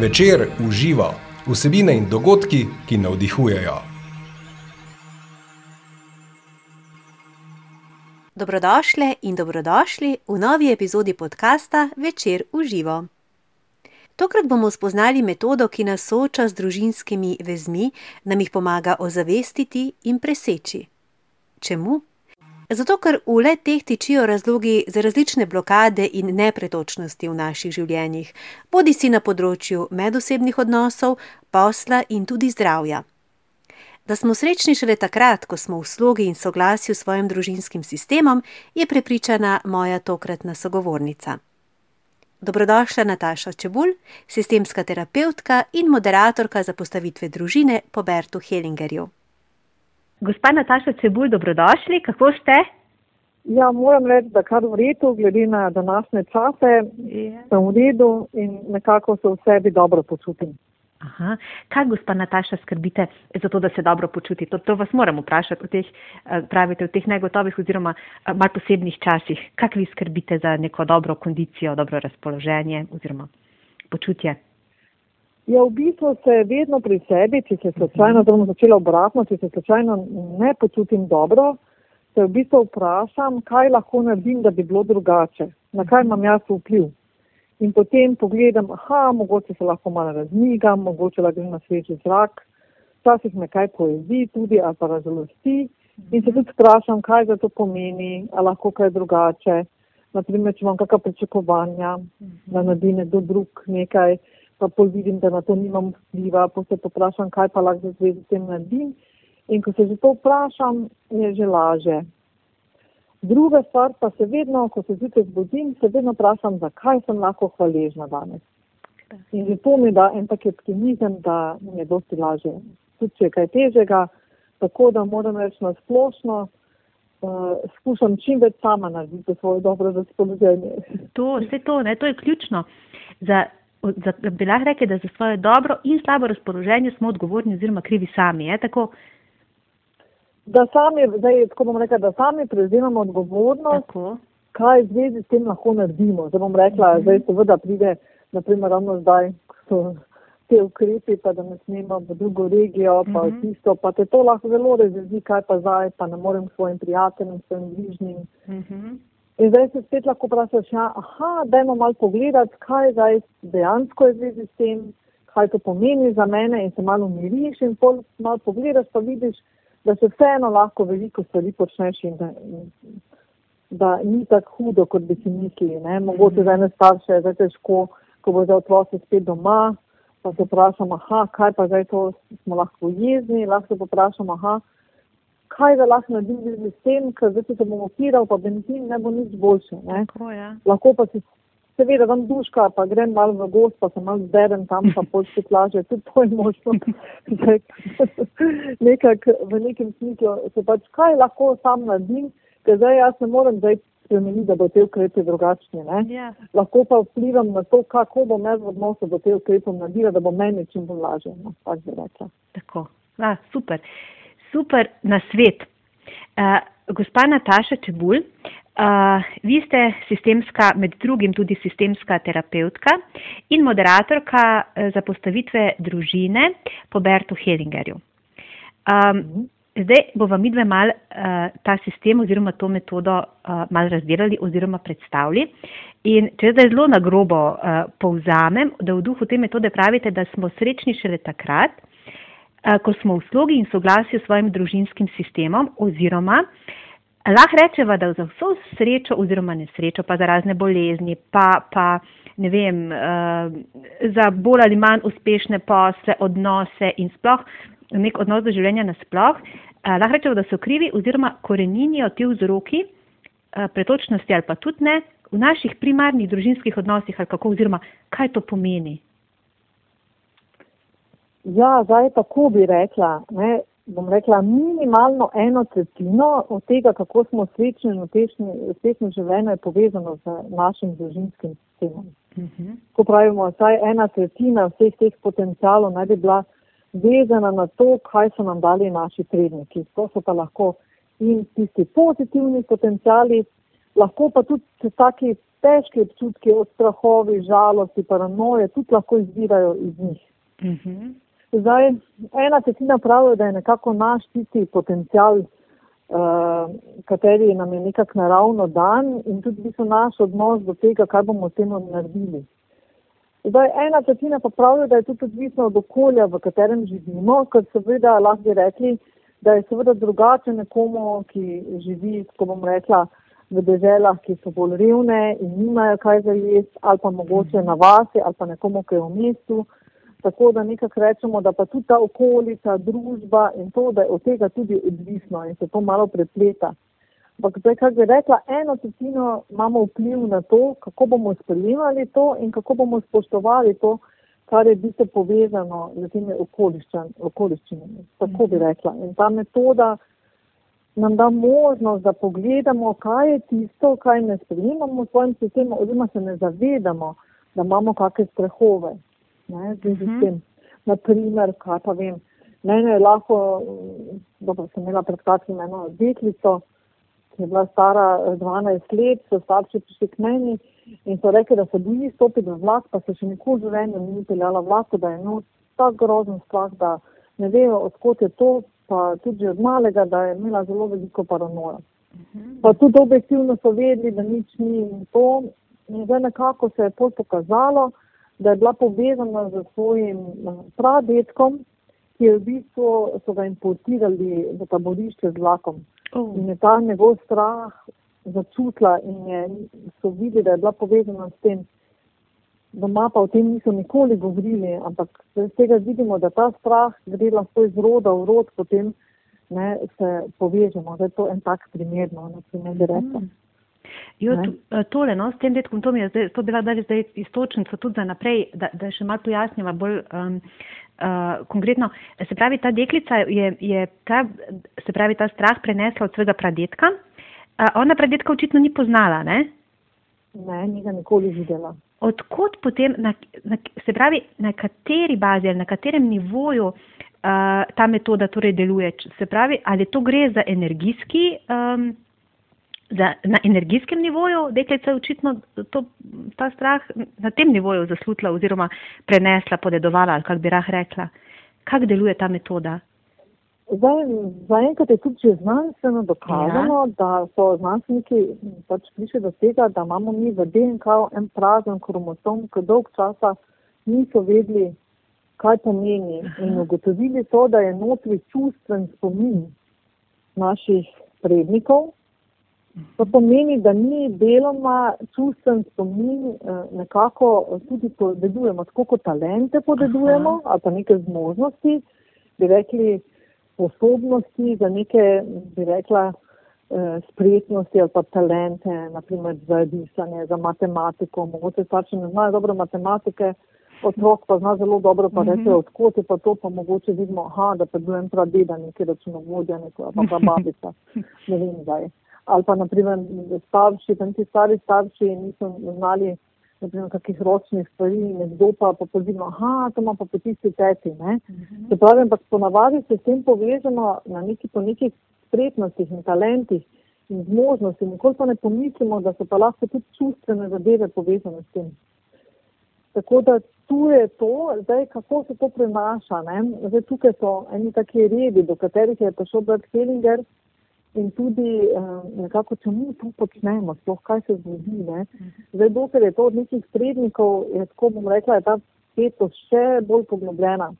Večer uživa vsebine in dogodki, ki navdihujejo. Dobrodošle in dobrodošli v novi epizodi podcasta Večer uživo. Tokrat bomo spoznali metodo, ki nas sooča z družinskimi vezmi, nam jih pomaga ozavestiti in preseči. Čemu? Zato, ker v le teh tičijo razlogi za različne blokade in nepretočnosti v naših življenjih, bodi si na področju medosebnih odnosov, posla in tudi zdravja. Da smo srečni šele takrat, ko smo v slogi in soglasju s svojim družinskim sistemom, je prepričana moja tokratna sogovornica. Dobrodošla Nataša Čebulj, sistemska terapevtka in moderatorka za postavitve družine po Bertu Hellingerju. Gospa Nataša Cebulj, dobrodošli, kako ste? Ja, moram reči, da kar v redu, glede na današnje čase, ja. sem v redu in nekako se v sebi dobro počutim. Aha. Kaj, gospa Nataša, skrbite za to, da se dobro počuti? To, to vas moram vprašati v teh, eh, pravite, v teh negotovih oziroma eh, mal posebnih časih. Kaj vi skrbite za neko dobro kondicijo, dobro razpoloženje oziroma počutje? Ja, v bistvu se vedno pri sebi, če se slučajno, da bom začela obratno, če se slučajno ne počutim dobro, se v bistvu vprašam, kaj lahko naredim, da bi bilo drugače, na kaj imam jaz vpliv. In potem pogledam, aha, mogoče se lahko malo razmigam, mogoče lahko grem na sveži zrak, včasih me kaj poezi tudi ali pa razlosti. In se tudi vprašam, kaj za to pomeni, ali lahko kaj drugače. Naprimer, če imam kakšna pričakovanja, da naredi nekdo drug nekaj pa pol vidim, da na to nimam vpliva, pa se poprašam, kaj pa lahko v zvezi s tem naredim. In ko se že to vprašam, je že laže. Druga stvar pa se vedno, ko se zjutraj zbudim, se vedno vprašam, zakaj sem lahko hvaležna danes. In že to mi da en tak optimizem, da mi je dosti lažje. Tudi če je kaj težega, tako da moram reči na splošno, uh, skušam čim več sama narediti svoje dobro razpoloženje. To, vse to, ne, to je ključno. Za bi lahko rekli, da za svoje dobro in slabo razpoloženje smo odgovorni oziroma krivi sami. Je, tako? Da sami, zdaj, tako bom rekla, da sami prevzemamo odgovornost, tako. kaj v zvezi s tem lahko naredimo. Zdaj bom rekla, mhm. zdaj seveda pride, naprimer, ravno zdaj, ko so te ukrepi, pa da ne smemo v drugo regijo, pa mhm. tisto, pa te to lahko zelo razredi, kaj pa zdaj, pa ne morem svojim prijateljem, svojim bližnjim. Mhm. In zdaj se spet lahko vprašaš, ja, aha, dajmo malo pogledati, kaj zdaj dejansko je zvezi s tem, kaj to pomeni za mene in se malo umiriš in pol malo pogledaš, pa vidiš, da se vseeno lahko veliko stvari počneš in da, in, da ni tako hudo, kot bi si mislili. Ne? Mogoče za ene starše je zdaj težko, ko bo za otroci spet doma, pa se vprašam, aha, kaj pa zdaj to smo lahko jezni, lahko se vprašam, aha, kaj da lahko naredim z tem, ker zdaj se bom opiral, pa benzin ne bo nič boljše. Tako, ja. Lahko pa si seveda vam duška, pa grem malo v gost, pa se malo zberem tam, pa počti plaže, tudi to je možno. Nekak, v nekem smislu se pač kaj lahko sam naredim, ker zdaj jaz ne morem zdaj spremeniti, da bo te ukrepe drugačni. Ja. Lahko pa vplivam na to, kako bom jaz v odnosu do te ukrepe naredila, da bo meni čim bolj lažje. No, tako, A, super super na svet. Uh, gospa Nataša Čebulj, uh, vi ste sistemska, med drugim tudi sistemska terapeutka in moderatorka za postavitve družine po Bertu Hellingerju. Um, zdaj bova midve mal uh, ta sistem oziroma to metodo uh, mal razdelali oziroma predstavili. In če zdaj zelo na grobo uh, povzamem, da v duhu te metode pravite, da smo srečni šele takrat, Eh, ko smo v slogi in soglasju s svojim družinskim sistemom, oziroma lahko rečemo, da za vso srečo oziroma nesrečo, pa za razne bolezni, pa, pa ne vem, uh, za bolj ali manj uspešne posle, odnose in sploh nek odnos do življenja nasploh, uh, lahko rečemo, da so krivi oziroma koreninijo ti vzroki pretočnosti ali pa tudi ne v naših primarnih družinskih odnosih ali kako oziroma kaj to pomeni. Ja, zdaj tako bi rekla. Ne, bom rekla minimalno eno tretjino od tega, kako smo srečni in uspešni življenje, je povezano z našim družinskim sistemom. Uh mhm. -huh. Ko pravimo, saj ena tretjina vseh teh potencialov naj bi bila vezana na to, kaj so nam dali naši predniki. To so pa lahko in tisti pozitivni potenciali lahko pa tudi taki težki občutki od strahovi, žalosti, paranoje, tudi lahko izvirajo iz njih. Uh mhm. -huh. Zdaj, ena tretjina pravi, da je nekako naš tisti potencial, uh, kateri nam je nekako naravno dan in tudi bi so naš odnos do tega, kaj bomo s tem naredili. Zdaj, ena tretjina pa pravi, da je tudi odvisno od okolja, v katerem živimo, ker seveda lahko bi rekli, da je seveda drugače nekomu, ki živi, ko bom rekla, v deželah, ki so bolj revne in nimajo kaj za jesti, ali pa mogoče na vasi, ali pa nekomu, ki je v mestu. Tako da nekako rečemo, da pa tudi ta okolica, družba in to, da je od tega tudi odvisno in se to malo prepleta. Ampak zdaj, kar bi rekla, eno tretjino imamo vpliv na to, kako bomo sprejemali to in kako bomo spoštovali to, kar je bistvo povezano z temi okoliščinami. Tako bi rekla. In ta metoda nam da možnost, da pogledamo, kaj je tisto, kaj ne sprejemamo v svojem sistemu, oziroma se ne zavedamo, da imamo kakšne strahove. Ne, z mhm. tem. Naprimer, kaj pa vem, mene je lahko, dobro, sem imela pred kratkim eno deklico, ki je bila stara 12 let, so starši prišli k meni in so rekli, da se boji stopiti v vlak, pa se še nikoli v življenju ni peljala vlak, da je imel tak grozen strah, da ne vejo, odkot je to, pa tudi od malega, da je imela zelo veliko paranoja. Mhm. Pa tudi objektivno so vedeli, da nič ni in to. In zdaj nekako se je pol pokazalo, da je bila povezana z svojim eh, pradetkom, ki je v bistvu so ga importirali v taborišče z vlakom. Oh. In je ta njegov strah začutila in je, so videli, da je bila povezana s tem doma pa o tem niso nikoli govorili, ampak iz tega vidimo, da ta strah gre lahko iz roda v rod, potem ne, se povežemo. Da je to en tak primer, no, na primer, bi rekla. Mm. Jo, to, eh, tole, no, s tem detkom, to je zdaj, to bila dalje zdaj istočnica tudi za naprej, da, da še malo pojasnjava bolj um, uh, konkretno. Se pravi, ta deklica je, je ta, se pravi, ta strah prenesla od svojega pradetka. Uh, ona pradetka očitno ni poznala, ne? Ne, ni ga nikoli videla odkot potem, na, na, se pravi, na kateri bazi ali na katerem nivoju uh, ta metoda torej deluje. Se pravi, ali to gre za energijski, um, za, na energijskem nivoju, deklica je očitno to, ta strah na tem nivoju zaslutila oziroma prenesla, podedovala ali kak bi rah rekla. Kak deluje ta metoda? Zaenkrat je tudi že znanstveno dokazano, ja. da so znanstveniki pač prišli do tega, da imamo mi v DNK en prazen kromosom, ki dolg časa niso vedeli, kaj pomeni. In ugotovili so, da je notri čustven spomin naših prednikov. To pomeni, da mi deloma čustven spomin eh, nekako tudi podedujemo, tako kot talente podedujemo, ali pa neke zmožnosti, bi rekli, sposobnosti, za neke, bi rekla, eh, spretnosti ali pa talente, naprimer za risanje, za matematiko. Mogoče starši ne znajo dobro matematike, otrok pa zna zelo dobro, pa reče, mhm. odkot je pa to, pa mogoče vidimo, aha, da pa bil en pradeda, neki računovodja, neko, pa pa babica, ne vem zdaj. Ali pa, naprimer, starši, tam ti stari starši niso znali naprimer, kakih ročnih stvari, nekdo pa pa pozivno, aha, to ima pa po tisti teti, ne. Mhm. Se pravi, ampak ponavadi se s tem povežemo na neki, po nekih spretnostih in talentih in zmožnosti, nikoli pa ne pomislimo, da so pa lahko tudi čustvene zadeve povezane s tem. Tako da tu je to, zdaj kako se to prenaša, ne. Zdaj tukaj so eni taki redi, do katerih je prišel Brad Hellinger, in tudi uh, nekako, če mi to počnemo, sploh kaj se zgodi. Ne? Zdaj, dokler je to od nekih prednikov, je tako bom rekla, je ta svetost še bolj poglobljena.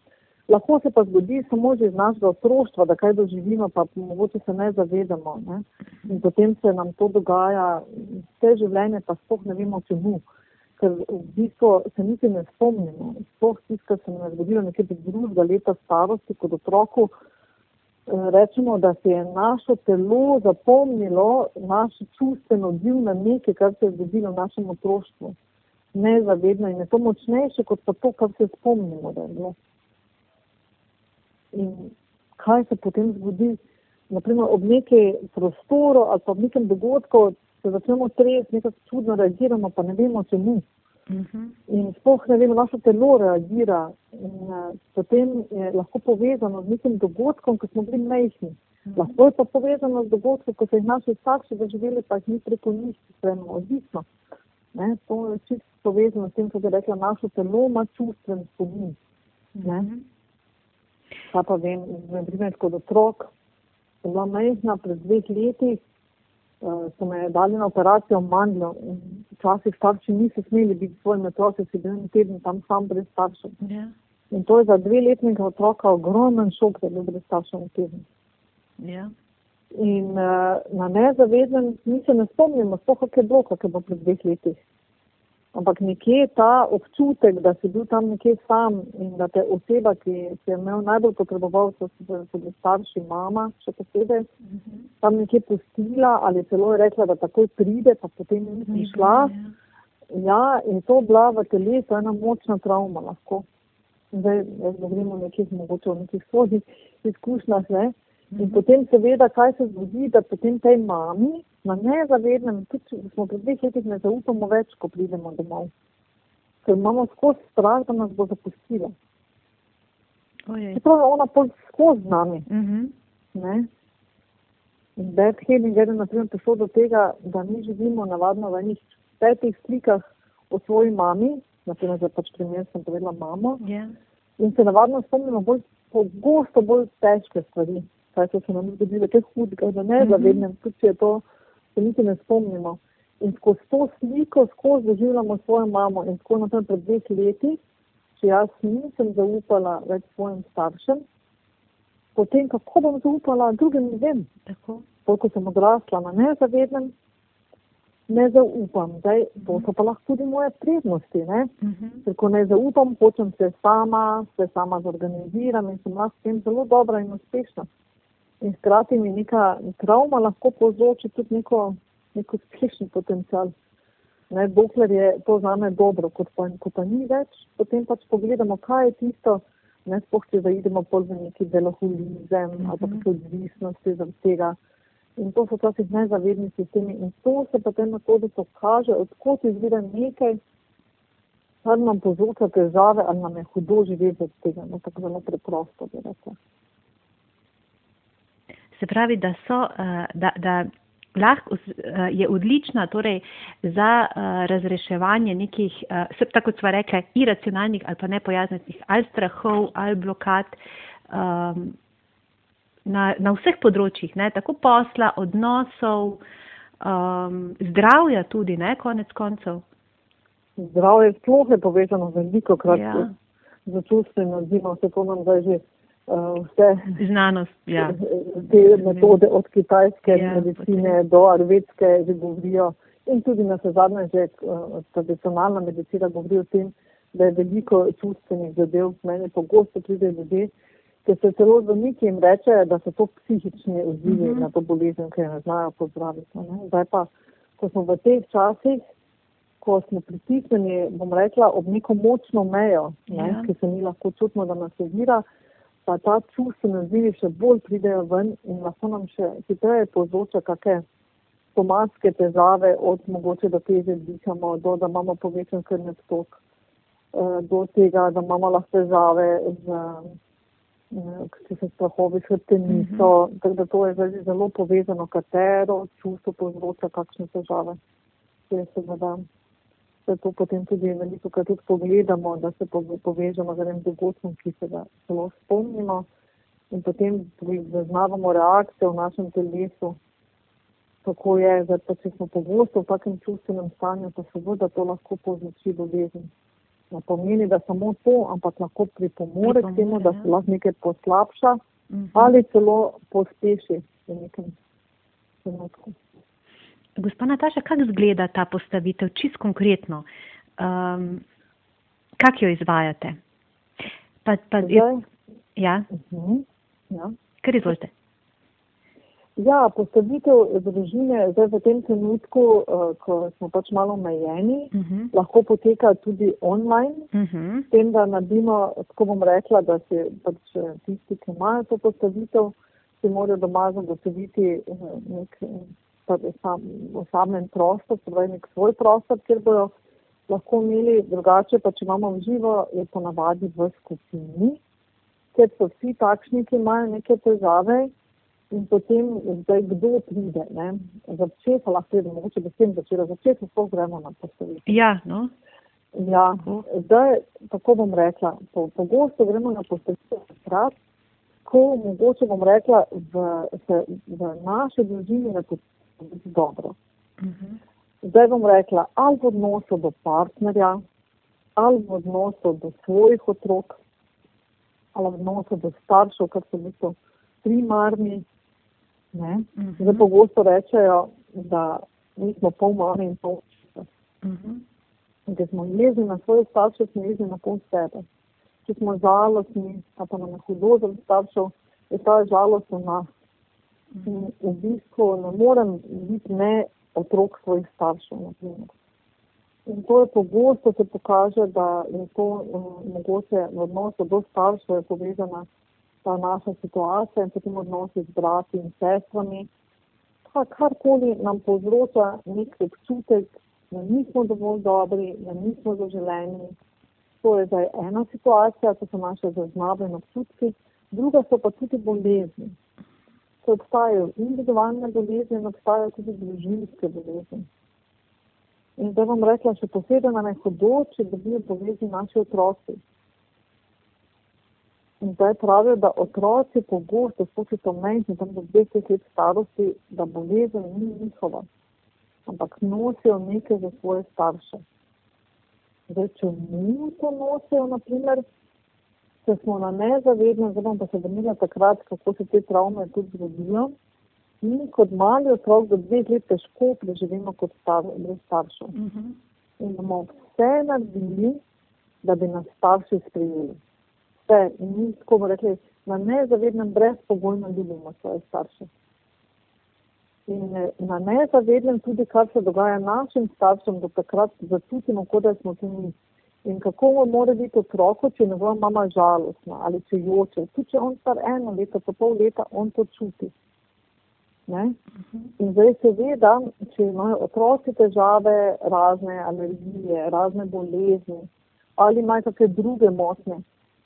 Lahko se pa zgodi samo že iz našega otroštva, da kaj doživimo, pa mogoče se ne zavedamo. Ne? In potem se nam to dogaja, vse življenje pa sploh ne vemo čemu. Ker v bistvu se niti ne spomnimo. Sploh tisto, kar se nam je zgodilo nekje do drugega leta starosti kot otroku, rečemo, da se je naše telo zapomnilo, naš čustven odziv na nekaj, kar se je zgodilo v našem otroštvu. Nezavedno in je to močnejše kot pa to, kar se spomnimo, da je bilo. In kaj se potem zgodi? Naprimer, ob nekem prostoru ali pa ob nekem dogodku se začnemo tresti, nekako čudno reagiramo, pa ne vemo, čemu. Uh -huh. In spoh ne vem, naše telo reagira in uh, potem je lahko povezano z nekim dogodkom, ko smo bili mehni. Lahko je pa povezano z dogodki, ko so jih naši starši doživeli, pa jih ni preko njih, vseeno odvisno. Ne, to je čisto povezano s tem, kot je rekla, naše telo ima čustven spomin. Ne. Pa pa vem, na primer, kot otrok, sem bila majhna pred dveh leti, uh, so me dali na operacijo mandlo. Včasih starši niso smeli biti s svojimi otroci, si bil en teden tam sam brez staršev. Ja. In to je za dveletnega otroka ogromen šok, da je bil brez staršev en teden. Ja. In uh, na nezavednem mi se ne spomnimo, sploh kako je bilo, kako je bilo pred dveh letih. Ampak nekje ta občutek, da si bil tam nekje sam in da te oseba, ki si je imel najbolj potreboval, so tudi starši, mama, še posebej, tam nekje pustila ali celo je rekla, da takoj pride, pa potem ni prišla. Ja, in to bila v telesu ena močna travma lahko. Zdaj, jaz govorim o nekih mogoče o nekih svojih izkušnjah, ne. In potem seveda, kaj se zgodi, da potem tej mami na nezavednem, tudi če smo pri dveh letih, ne zaupamo več, ko pridemo domov. Ker imamo skozi strah, da nas bo zapustila. Čeprav je ona pol skozi z nami. Mhm. Ne? In Bert Hellinger je na primer prišel do tega, da mi živimo navadno v enih petih slikah o svoji mami, na primer za pač primer sem povedala mamo, Ja. in se navadno spomnimo bolj pogosto bolj težke stvari, kaj so se nam zgodile, kaj hudega, da ne zavednem, tudi če je to, se niti ne spomnimo. In skozi to sliko, skozi doživljamo svojo mamo in tako naprej pred dveh leti, če jaz nisem zaupala več svojim staršem, potem kako bom zaupala drugim ljudem, Tako. koliko sem odrasla na nezavednem, ne zaupam. Zdaj, to so pa lahko tudi moje prednosti, ne? Mhm. Ker ko ne zaupam, hočem se sama, se sama zorganiziram in sem lahko s tem zelo dobra in uspešna. In hkrati mi neka travma lahko povzroči tudi neko, neko uspešen potencial. Ne, dokler je to zame dobro, kot pa, ko pa ni več, potem pač pogledamo, kaj je tisto, ne sploh, če zaidemo pol v neki delohulizem mm -hmm. ali pa kakšne odvisnosti zaradi tega. In to so včasih nezavedni sistemi in to se potem na to, da se kaže, odkot izvira nekaj, kar nam povzroča težave ali nam je hudo živeti od tega, no tako zelo preprosto bi rekla. Se pravi, da so, eh, da, da lahko eh, je odlična torej za eh, razreševanje nekih, se- tako kot sva rekla, iracionalnih ali pa nepojasnjenih ali strahov ali blokad um, na, na vseh področjih, ne, tako posla, odnosov, um, zdravja tudi, ne, konec koncev. Zdravje sploh je povezano veliko krat Ja. ja. z čustvenim odzivom, se to nam zdaj že vse Znanost, ja. te metode od kitajske Ja, medicine do arvedske že govorijo in tudi na se zadnje že uh, tradicionalna medicina govori o tem, da je veliko čustvenih zadev. Meni pogosto pridejo ljudje, ki se celo zdravniki jim reče, da so to psihični odzivi mm -hmm. na to bolezen, jo ne znajo pozdraviti. Ne? Zdaj pa, ko smo v teh časih, ko smo pritisnjeni, bom rekla, ob neko močno mejo, ne, Ja. ja. ki se mi lahko čutimo, da nas ovira, pa ta čustveni odzivi še bolj pridejo ven in lahko nam še hitreje povzroča kakšne stomatske težave, od mogoče, da teže dihamo, do da imamo povečan krvni tok, eh, do tega, da imamo lahko težave z eh, če se strahovi hrbtenico, mm -hmm. tako da to je zdaj zelo povezano, katero čustvo povzroča kakšne težave. To je seveda zato potem tudi veliko krat tudi pogledamo, da se pove- povežemo z enim dogodkom, ki se ga zelo spomnimo in potem zaznavamo reakcije v našem telesu, kako je, zdaj pa če smo pogosto v takem čustvenem stanju, pa seveda to lahko povzroči bolezen. Ne pomeni, da samo to, ampak lahko pripomore k temu, da se ja. lahko nekaj poslabša Mhm. ali celo pospeši v nekem trenutku. Gospa Nataša, kako izgleda ta postavitev, čist konkretno? Um, kako jo izvajate? Pa, pa, Zdaj, ja, mhm, ja. kar izvolite. Ja, postavitev družine zdaj v tem trenutku, uh, ko smo pač malo omejeni, Uh -huh. lahko poteka tudi online, Uh -huh. s tem, da naredimo, tako bom rekla, da se pač eh, tisti, ki imajo to postavitev, si morajo doma zagotoviti eh, nek eh, sam, osamljen prostor, se pravi nek svoj prostor, kjer bojo lahko imeli, drugače pa če imamo v živo, je ponavadi v skupini, ker so vsi takšni, ki imajo neke težave In potem, zdaj, kdo pride, ne? začeti pa lahko pride, mogoče bi s tem začela, začeti pa gremo na postavitev. Ja, no. Ja, zdaj, tako bom rekla, po, pogosto gremo na postavitev takrat, ko mogoče bom rekla, v, se, v naši družini ne počutimo dobro. Uh -huh. Zdaj bom rekla, ali v odnosu do partnerja, ali v odnosu do svojih otrok, ali v odnosu do staršev, kar so v bistvu primarni. Ne? Uh -huh. Zdaj pogosto rečejo, da mi smo pol mame in pol očeta. Uh -huh. Da smo jezni na svoje starše, smo jezni na pol sebe. Če smo žalostni, pa nam je hudo za staršev, je ta žalost v nas. In v bistvu ne morem biti ne otrok svojih staršev. Naprimer. In to je pogosto se pokaže, da je to um, mogoče v odnosu do staršev povezana ta naša situacija in potem odnosi z brati in sestrami. Pa karkoli nam povzroča nek občutek, da nismo dovolj dobri, da nismo zaželeni. To je zdaj ena situacija, to so naše zaznave in občutki, druga so pa tudi bolezni ko obstajajo individualne bolezni in obstajajo tudi družinske bolezni. In da vam rekla, še posebej nam je hudo, če dobijo bolezni naši otroci. In zdaj pravijo, da otroci pogosto, sploh so menjši, tam do 20 let starosti, da bolezen ni njihova, ampak nosijo nekaj za svoje starše. Zdaj, če mi to nosijo, naprimer, če smo na nezavednem, zdaj bom pa se vrnila takrat, kako se te travme tudi zgodijo. Mi kot mali otrok do dveh let težko preživimo kot star, brez staršev. Uh -huh. In bomo vse naredili, da bi nas starši sprejeli. Vse. In mi, tako bomo rekli, na nezavednem brezpogojno ljubimo svoje starše. In eh, na nezavednem tudi, kar se dogaja našim staršem, do takrat začutimo, kot da smo tu mi. In kako mora biti otroku, če njegova mama žalostna ali če joče. Tudi če on star eno leto, pa pol leta, on to čuti. Ne? In zdaj seveda, če imajo otroci težave, razne alergije, razne bolezni ali imajo kakšne druge motnje,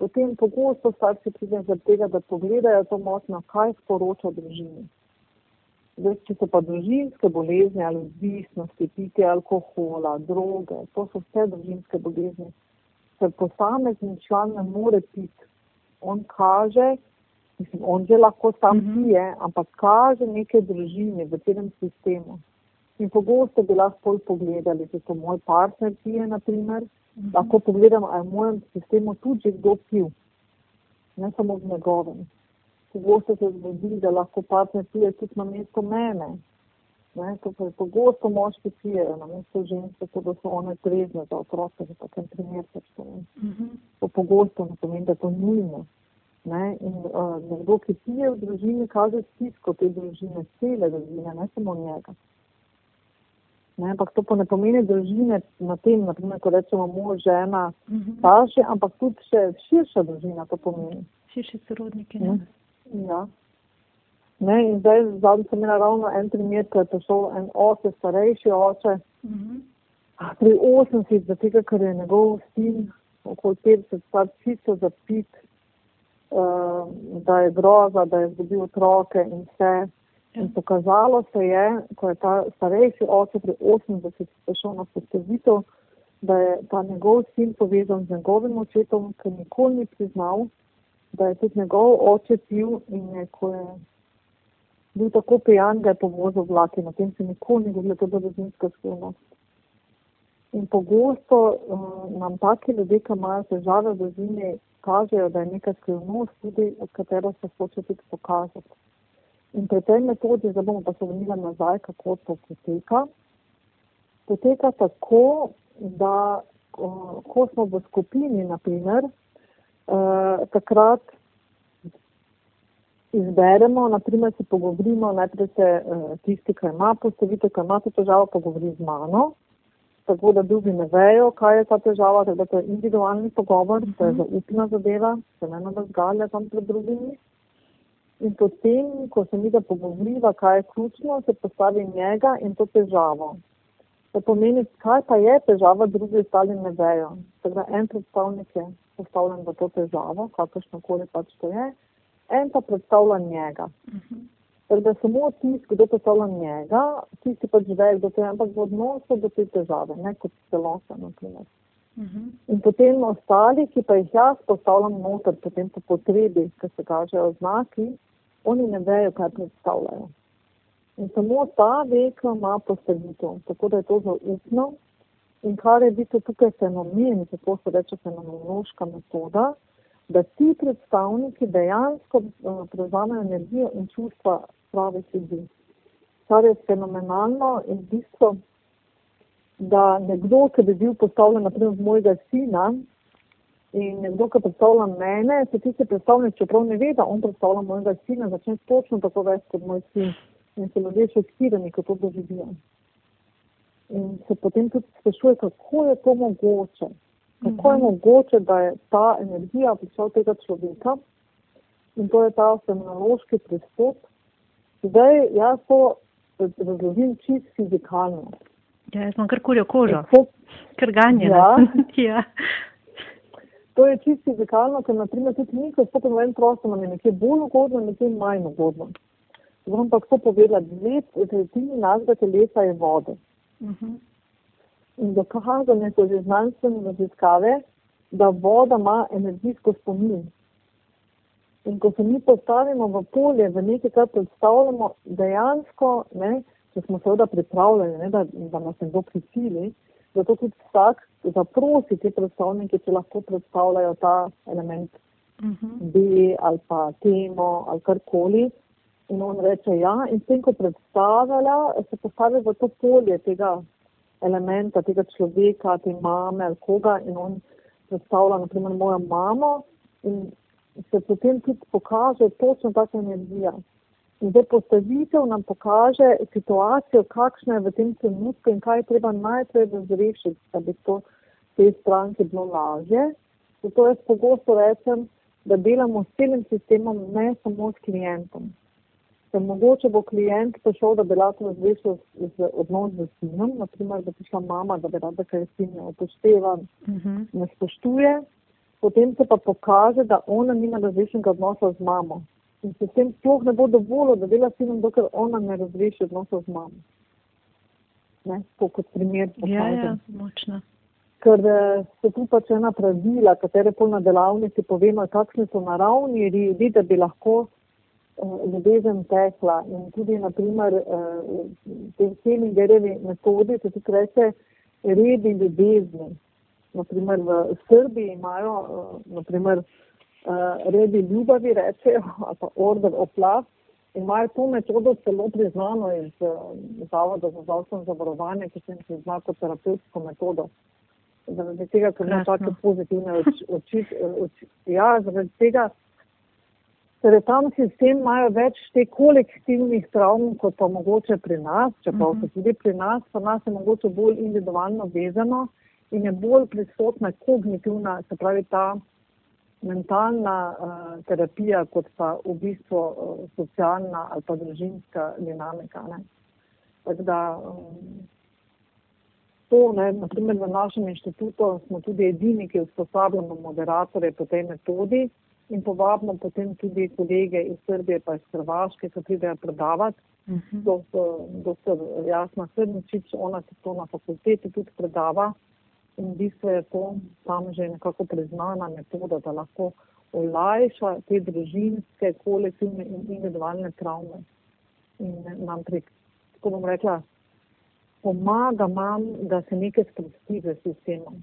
potem pogosto starši pridejo zaradi tega, da pogledajo to motnjo, kaj sporoča družini. Zdaj, če so pa družinske bolezni ali odvisnosti, pitje alkohola, droge, to so vse družinske bolezni. Ker posamezni član ne more piti. On kaže, mislim, on že lahko sam mm -hmm. pije, ampak kaže neke družine v tem sistemu. In pogosto bi lahko pogledali, če so moj partner pije, naprimer, mm -hmm. lahko pogledam, ali je v mojem sistemu tudi kdo pil, ne samo v njegovem pogosto se zgodi, da lahko partner pije tudi na mesto mene. Ne, to pa je pogosto moški pijejo na mesto ženske, tako da so one trezne za otroke, v takem primeru pač povem. Uh -huh. To pogosto ne pomeni, da to nujno. Ne, in uh, nekdo, ki pije v družini, kaže stisko te družine, cele družine, ne samo njega. Ne, ampak to pa ne pomeni družine na tem, naprimer, ko rečemo mož, žena, uh -huh. starši, ampak tudi še širša družina to pomeni. Širši sorodniki, ne? ne? Ja. Ne, in zdaj zadnji sem imela ravno en primer, ko je prišel en oče, starejši oče, uh mhm. -huh. pri 80, zato ker je njegov sin okoli 50 star čisto zapit, uh, da je groza, da je izgubil otroke in vse. In ja. pokazalo se je, ko je ta starejši oče pri 80 prišel na postavitev, da je ta njegov sin povezan z njegovim očetom, ker nikoli ni priznal, da je tudi njegov oče pil in je, ko je bil tako pijan, da je povozil vlak in o tem se nikoli ni govorilo, to je družinska skrivnost. In pogosto uh, nam taki ljudje, ki imajo težave v družini, kažejo, da je neka skrivnost tudi, od katero se hoče tudi pokazati. In pri tej metodi, zdaj bomo pa se vrnili nazaj, kako to poteka. Poteka tako, da uh, ko smo v skupini, naprimer, uh, takrat izberemo, naprimer se pogovorimo, najprej se uh, tisti, ki ima postavitev, ki ima to težavo, pogovori z mano, tako da drugi ne vejo, kaj je ta težava, tako da to je individualni pogovor, to je mhm. zaupna zadeva, se ne nazgalja tam pred drugimi. In potem, ko se mi da pogovoriva, kaj je ključno, se postavi njega in to težavo. To pomeni, kaj pa je težava, drugi ostali ne vejo. Tako da en predstavnik je postavljen v to težavo, kakršno koli pač to je, en pa predstavlja njega. Uh -huh. Ker da samo tisti, kdo postavlja njega, tisti pač ve, kdo to je, ampak v odnosu do te težave, ne kot celota, na primer. Mhm. In potem ostali, ki pa jih jaz postavljam noter, potem po potrebi, ker se kažejo znaki, oni ne vejo, kaj predstavljajo. In samo ta veka ima postavitev, tako da je to zaupno. In kar je biti tukaj fenomen, tako se reče fenomenološka metoda, da ti predstavniki dejansko uh, prevzamejo energijo in čustva pravih ljudi. Kar je fenomenalno in bistvo, da nekdo, ki bi bil postavljen naprimer v mojega sina in nekdo, ki predstavlja mene, se tisti predstavnik, čeprav ne ve, da on predstavlja mojega sina, začne točno tako več kot moj sin. In se ljudje šokirani, ko to doživijo. In se potem tudi sprašuje, kako je to mogoče. Kako je Mhm. mogoče, da je ta energija prišla od tega človeka in to je ta fenomenološki pristop. Zdaj, jaz to razložim čist fizikalno. Ja, jaz imam kar kurjo kožo, Tako, kar ganjena. Ja. ja. to je čist fizikalno, ker naprimer tudi mi, ko stopimo v en prostor, nam je nekje bolj ugodno, nekje manj ugodno. Bom pa tako povedala, dve tretjini našega telesa je vode. Mhm. In dokazane so že znanstvene raziskave, da voda ima energijsko spomin. In ko se mi postavimo v polje, v nekaj, kar predstavljamo, dejansko, ne, če smo seveda pripravljeni, ne, da, da nas nekdo prisili, da to tudi vsak zaprosi te predstavnike, če lahko predstavljajo ta element Mhm. B ali pa temo ali karkoli. In on reče ja, in s tem, ko predstavlja, se postavi v to polje tega elementa, tega človeka, te mame ali koga in on predstavlja, naprimer, mojo mamo in se potem tudi pokaže točno taka energija. In zdaj postavitev nam pokaže situacijo, kakšna je v tem trenutku in kaj je treba najprej razrešiti, da bi to te stranke bilo lažje. Zato jaz pogosto rečem, da delamo s celim sistemom, ne samo s klientom. Ker mogoče bo klient prišel, da bi lahko razrešil odnos z sinom, naprimer, da bi šla mama, da bi rada, ker sin ne upošteva, Mhm. ne spoštuje, potem se pa pokaže, da ona nima razrešenega odnosa z mamo. In sistem sploh ne bo dovolil, da dela s sinom, dokler ona ne razreši odnosa z mamo. Ne, tako kot primer Ja, pokažem ja, močno. ker eh, so tu pač ena pravila, katere pol na delavnici povemo, kakšni so naravni redi, da bi lahko ljubezen tekla. In tudi, naprimer, eh, te Helingerjevi metodi se tudi reče redi ljubezni. Naprimer, v Srbiji imajo, eh, naprimer, eh, redi ljubavi, rečejo, ali pa order of love. Imajo to metodo celo priznano iz Zavoda za zdravstveno zavarovanje, ki se jim prizna kot terapevtsko metodo. Zaradi tega, ker ima take pozitivne oči, oči, oči. Ja, zaradi tega, je tam sistem, imajo več te kolektivnih travm, kot pa mogoče pri nas, čeprav Mhm. so tudi pri nas, pa nas je mogoče bolj individualno vezano in je bolj prisotna kognitivna, se pravi ta mentalna uh, terapija, kot pa v bistvu uh, socialna ali pa družinska dinamika. Ne. Tako da um, to, ne, naprimer v našem inštitutu smo tudi edini, ki usposabljamo moderatorje po tej metodi in povabimo potem tudi kolege iz Srbije pa iz Hrvaške, ki pridejo predavati. Mhm. Doktor Jasna Srničič, ona se to na fakulteti tudi predava in v bistvu je to tam že nekako priznana metoda, da lahko olajša te družinske, kolektivne in individualne travme. In nam prek, tako bom rekla, pomaga nam, da se nekaj sprosti z sistemom.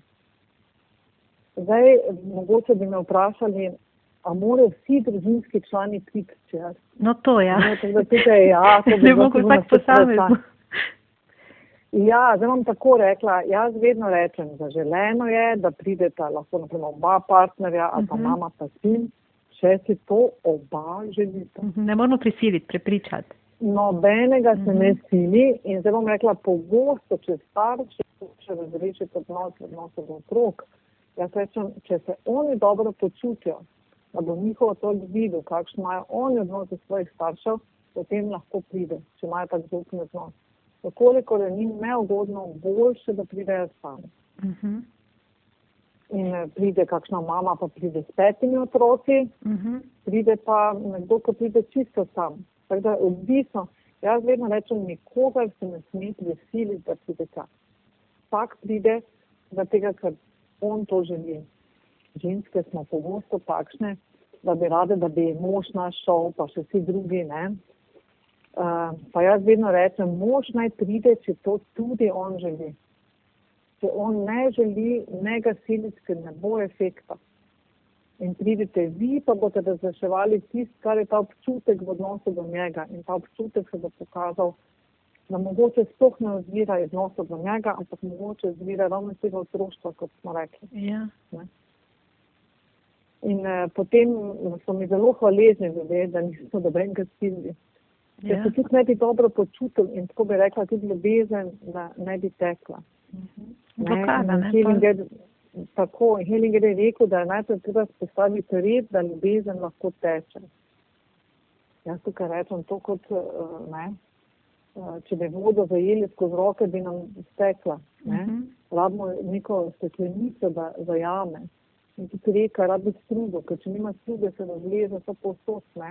Zdaj, mogoče bi me vprašali, a morajo vsi družinski člani priti čez? No, to ja. No, tako da tukaj, ja, to bi Ne bilo mogo sigurno vsak posamezno. vprašanje. Ja, zdaj bom tako rekla. Jaz vedno rečem, zaželeno je, da prideta lahko naprimer oba partnerja ali pa Mhm. mama pa sin, če si to oba želita. Mhm, Ne moramo prisiliti, prepričati. Nobenega se ne Mhm. sili in zdaj bom rekla pogosto, če starši hoče razrešiti odnos odnosov do otrok. Jaz rečem, če se oni dobro počutijo, da bo njihov otrok videl, kakšen imajo oni odnos do svojih staršev, potem lahko pride, če imajo tak zaupni odnos. Vkoliko je njim neugodno, boljše, da pridejo sami. Mhm. In eh, pride kakšna mama, pa pride s petimi otroci, Mhm. pride pa nekdo, ko pride čisto sam. Tako da odvisno, jaz vedno rečem, nikogar se ne sme prisiliti, da pride tja. Vsak pride, zaradi tega, ker on to želi. Ženske smo pogosto takšne, da bi rade, da bi mož naš šel, pa še vsi drugi, ne. Uh, pa jaz vedno rečem, mož naj pride, če to tudi on želi. Če on ne želi, ne ga siliti, ker ne bo efekta in pridete vi, pa boste razreševali tisto, kar je ta občutek v odnosu do njega. In ta občutek se bo pokazal, da mogoče sploh ne izvira iz odnosa do njega, ampak mogoče izvira ravno iz tega otroštva, kot smo rekli. Ja. In eh, potem so mi zelo hvaležni ljudje, da niso dobenega silili. Ker Ja. se tudi ne bi dobro počutili in tako bi rekla, tudi ljubezen, da ne bi tekla. Mhm. Ne, Blokada, ne? Hellinger, tako, Hellinger je rekel, da je najprej treba spostaviti red, da ljubezen lahko teče. Jaz tukaj rečem to kot, eh, ne, eh, če bi vodo zajeli skozi roke, bi nam stekla. Ne. Mhm. Rabimo neko steklenico, da zajame. In tudi reka, rabi strugo, ker če nima struge, se razleze vse povsod. Ne.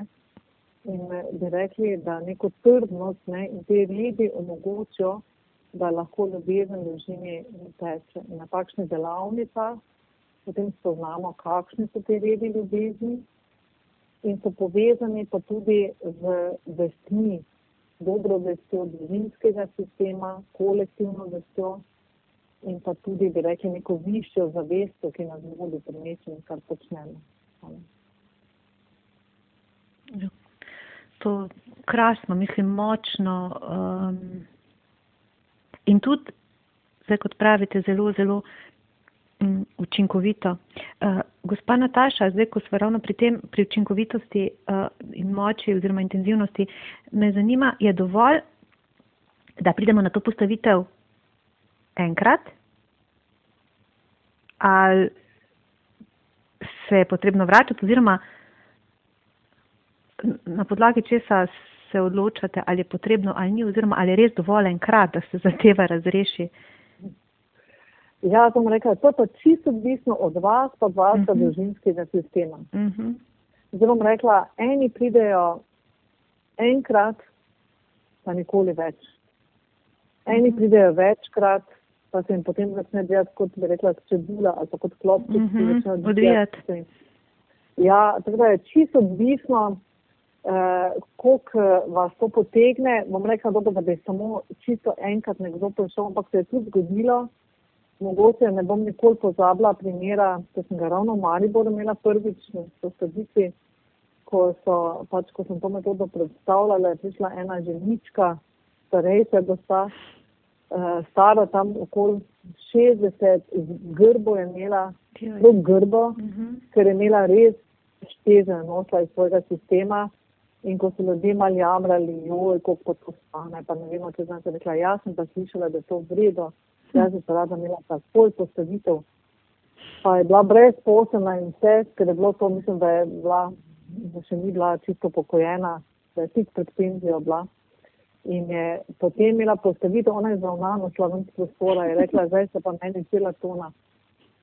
In eh, bi rekli, da neko trdnost ne, in te redi omogočijo, da lahko ljubezen v družini teče. In na takšnih delavnicah potem spoznamo, kakšni so te redi ljubezni in so povezani pa tudi z vestmi, dobro vestjo družinskega sistema, kolektivno vestjo in pa tudi, bi rekli, neko višjo zavestjo, ki nas vodi pri nečem, kar počnemo. To krasno, mislim, močno. Um, in tudi, zdaj kot pravite, zelo, zelo um, učinkovito. Uh, gospa Nataša, zdaj, ko smo ravno pri tem, pri učinkovitosti uh, in moči oziroma intenzivnosti, me zanima, je dovolj, da pridemo na to postavitev enkrat ali se je potrebno vračati oziroma na podlagi česa se odločate, ali je potrebno ali ni, oziroma ali je res dovolj enkrat, da se zadeva razreši. Ja, bom rekla, to je pa čisto odvisno od vas, pa od vašega Mhm. družinskega sistema. Uh -huh. Zdaj bom rekla, eni pridejo enkrat, pa nikoli več. Eni pridejo večkrat, pa se jim potem začne delati, kot bi rekla, čebula ali kot klopček, ki Mhm, začne odvijati. se jim. Ja, tako da je čisto odvisno, eh, koliko vas to potegne. Bom rekla, dobro, da bi samo čisto enkrat nekdo prišel, ampak se je tudi zgodilo. Mogoče ne bom nikoli pozabila primera, ko sem ga ravno v Mariboru imela prvič na postavitvi, ko, so, pač, ko sem to metodo predstavljala, je prišla ena ženička, starejša gospa, eh, stara tam okoli 60, z grbo je imela, zelo grbo, Uh -huh. ker je imela res šteze iz svojega sistema. In ko so ljudje malo jamrali, joj, koliko pa to stane, pa ne vemo, če znam se rekla, jaz sem pa slišala, da je to vredo, jaz bi pa rada imela takoj postavitev. Pa je bila brezposelna in vse, ker je bilo to, mislim, da je bila, da še ni bila čisto pokojena, da je tik pred penzijo bila. In je potem imela postavitev, ona je zravnana slovenska prostora, je rekla, zdaj se pa meni cela tona.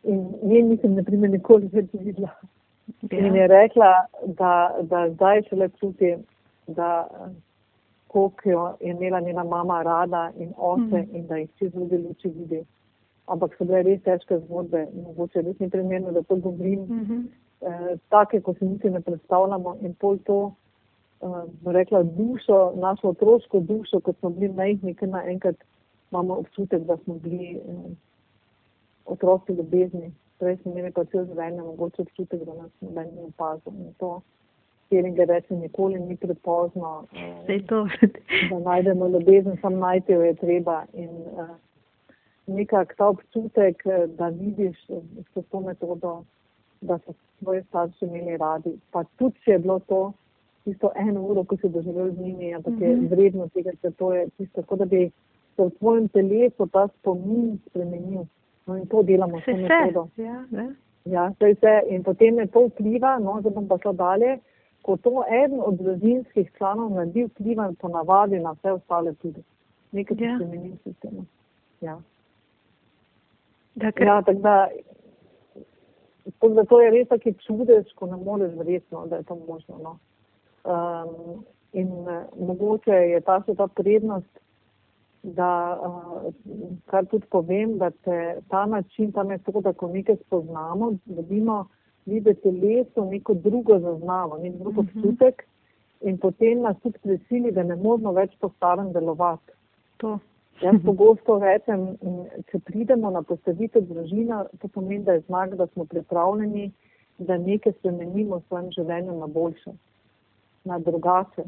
In nje nisem, ne primer, nikoli več videla. In je rekla, da, da zdaj šele čuti, da koliko jo je imela njena mama rada in oče Mhm. in da jih čez druge luči vidi. Ampak so bile res težke zgodbe, mogoče res ni primerno, da to govorim. Uh -huh. Eh, take, ko si niti ne predstavljamo in pol to, eh, rekla, dušo, našo otroško dušo, kot smo bili majhni, ker naenkrat imamo občutek, da smo bili eh, otroci ljubezni. Prej smo imeli pa cel življenje mogoče občutek, da nas noben ni opazil. In to, Keringer reče, nikoli ni prepozno, eh, da najdemo ljubezen, sam najti jo je treba. In uh, nekak ta občutek, eh, da vidiš eh, s to metodo, da so tvoji starši imeli radi. Pa tudi, če je bilo to tisto eno uro, ko si doživel z njimi, ampak mm -hmm. je Mhm. vredno tega, ker to je tisto, kot da bi se v tvojem telesu ta spomin spremenil. No in to delamo s Se to vse. metodo. Ja, ne? Ja, saj vse. In potem je to vpliva, no, zdaj bom pa šla dalje, ko to eden od družinskih članov naredi vpliva ponavadi na vse ostale tudi. Nekaj Ja. spremeni v sistemu. Ja. Da, ker, ja, tako da, tako da to je res taki čudež, ko ne moreš verjetno, da je to možno. No. Um, In uh, mogoče je ta še ta prednost, da, uh, kar tudi povem, da te ta način, ta metoda, ko nekaj spoznamo, dobimo videti telesu neko drugo zaznavo, nek drug Mhm. občutek in potem nas tudi prisili, da ne moramo več po starem delovati. To. Jaz pogosto rečem, če pridemo na postavitev družina, to pomeni, da je znak, da smo pripravljeni, da nekaj spremenimo v svojem življenju na boljše, na drugače.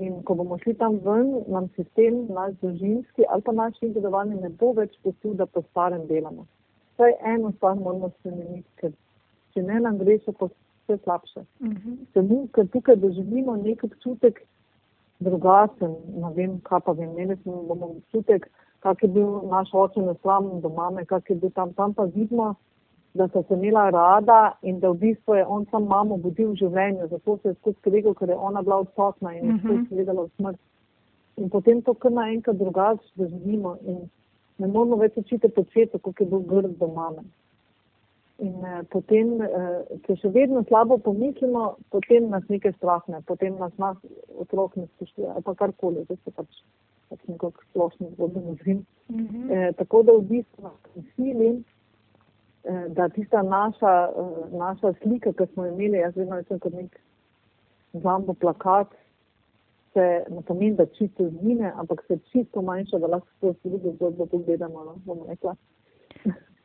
In ko bomo šli tam ven, nam sistem, naš družinski ali pa naš individualni ne bo več pustil, da po starem delamo. Vsaj eno stvar moramo spremeniti, ker če ne nam gre še po vse slabše. Samo, ker tukaj doživimo nek občutek drugačen, ne vem, kaj pa vem, imeli smo bomo občutek, kak je bil naš oče nesramen do mame, kak je bil tam, tam pa vidimo, da sta se imela rada in da v bistvu je on sam mamo budil v življenju, zato se je skozi skregal, ker je ona bila odsotna in je Mhm. skozi gledala v smrt. In potem to kar naenkrat drugače doživimo in ne moramo več učiti početi, kako je bil grd do mame. In eh, potem, eh, če še vedno slabo pomislimo, potem nas nekaj strahne, potem nas nas otrok ne spoštuje ali pa karkoli, da se pač, pač nekako splošno zgodbo nazvim. Mhm. Eh, tako da v bistvu nas eh, da tista naša, eh, naša slika, ki smo jo imeli, jaz vedno rečem kot nek zambo plakat, se ne pomeni, da čisto zgine, ampak se čisto manjša, da lahko skozi drugo zgodbo pogledamo, no, bomo rekla.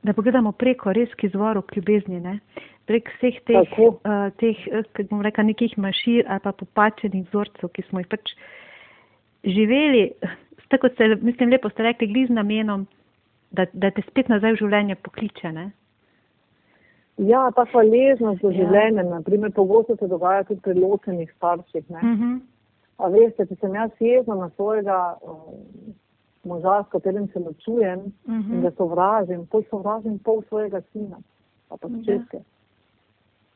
Da pogledamo preko res k izvoru k ljubezni, ne? prek vseh teh, Tako. uh, teh eh, kako bom rekla, nekih mašir ali pa popačenih vzorcev, ki smo jih pač živeli, tako ste, mislim, lepo ste rekli, gli z namenom, da, da te spet nazaj v življenje pokliče. Ne? Ja, ta hvaležnost do Ja. življenja, naprimer, pogosto se dogaja tudi pri ločenih starših. Ne? Mhm. A veste, če sem jaz jezna na svojega um, moža, s katerim se ločujem in Mhm. ga sovražim, pol sovražim pol svojega sina, pa pa Ja. hčerke.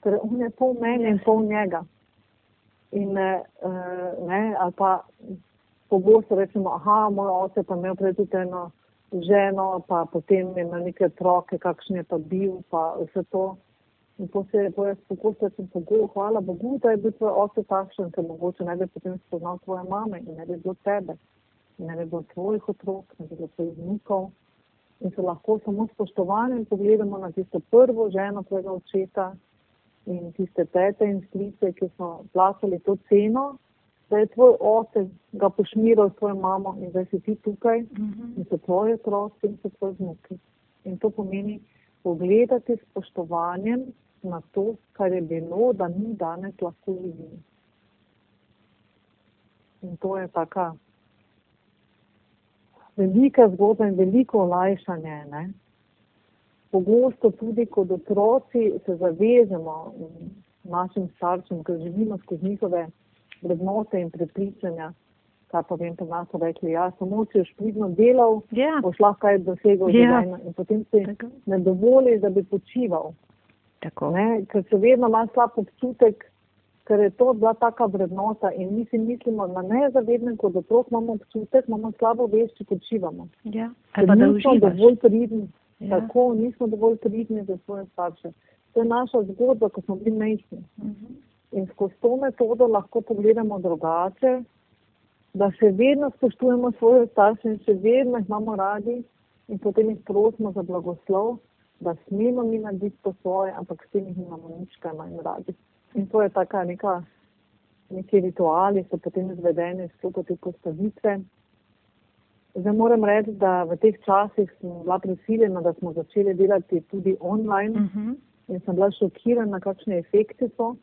Ker on je pol mene in pol njega. In eh, eh, ne, ali pa pogosto rečemo, aha, moj oče pa imel prej tudi eno ženo, pa potem je imel neke otroke, kakšen je pa bil, pa vse to. In to se jaz pogosto rečem, pogo, hvala Bogu, da je bil tvoj oče takšen, ker mogoče ne bi potem spoznal tvoje mame in ne bi bilo tebe. In ne bi bilo tvojih otrok, ne bi bilo tvojih vnukov. In se lahko samo s spoštovanjem pogledamo na tisto prvo ženo tvojega očeta in tiste tete in strice, ki so plačali to ceno, da je tvoj oče ga pošmiral s tvojo mamo in zdaj si ti tukaj Mhm. in so tvoji otroci in so tvoji vnuki. In to pomeni pogledati s spoštovanjem na to, kar je bilo, da mi danes lahko živimo. In to je taka velika zgodba in veliko olajšanje. Ne? Pogosto tudi kot otroci se zavežemo mm, našim staršem, ker živimo skozi njihove vrednote in prepričanja. Kaj pa vem, pa nas so rekli, ja, samo če boš pridno delal, Ja, boš lahko kaj dosegel v Ja. življenju. In potem si tako. ne dovoliš, da bi počival. tako. Ne? Ker se vedno ima slab občutek, ker je to bila taka vrednota in mi si mislimo, na nezavednem kot otrok imamo občutek, imamo slabo vest, če počivamo. Ja. Ali pa da nismo uživaš. dovolj pridni, Ja. tako nismo dovolj pridni za svoje starše. To je naša zgodba, ko smo bili majhni. Mhm. In skozi to metodo lahko pogledamo drugače, da še vedno spoštujemo svoje starše in še vedno jih imamo radi in potem jih prosimo za blagoslov, da smemo mi narediti po svoje, ampak s tem jih imamo nič kaj manj radi. In to je taka neka, neki rituali so potem izvedeni skozi te postavitve. Zdaj moram reči, da v teh časih sem bila prisiljena, da smo začeli delati tudi online Mhm. in sem bila šokirana, kakšni efekti so.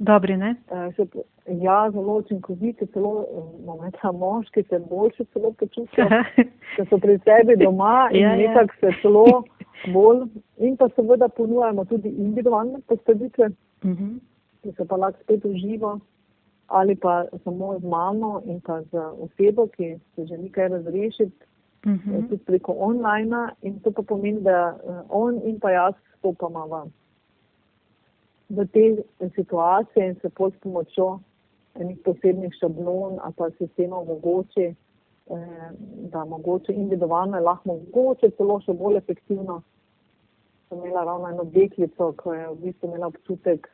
Dobri, ne? Se p- Ja, zelo učinkoviti, celo eh, bom rekla, moški se boljše celo počutijo, ker so pri sebi doma in Ja, ja. nekako se celo bolj. In pa seveda ponujamo tudi individualne postavitve, Mhm. ki se pa lahko spet uživo ali pa samo z mamo in pa z osebo, ki se želi kaj razrešiti, eh, Mhm. tudi preko online. In to pa pomeni, da eh, on in pa jaz stopama v, v te situacije in se pol s pomočjo enih posebnih šablon ali pa sistemov mogoče, eh, da mogoče individualno je lahko mogoče celo še bolj efektivno. Sem imela ravno eno deklico, ko je v bistvu imela občutek,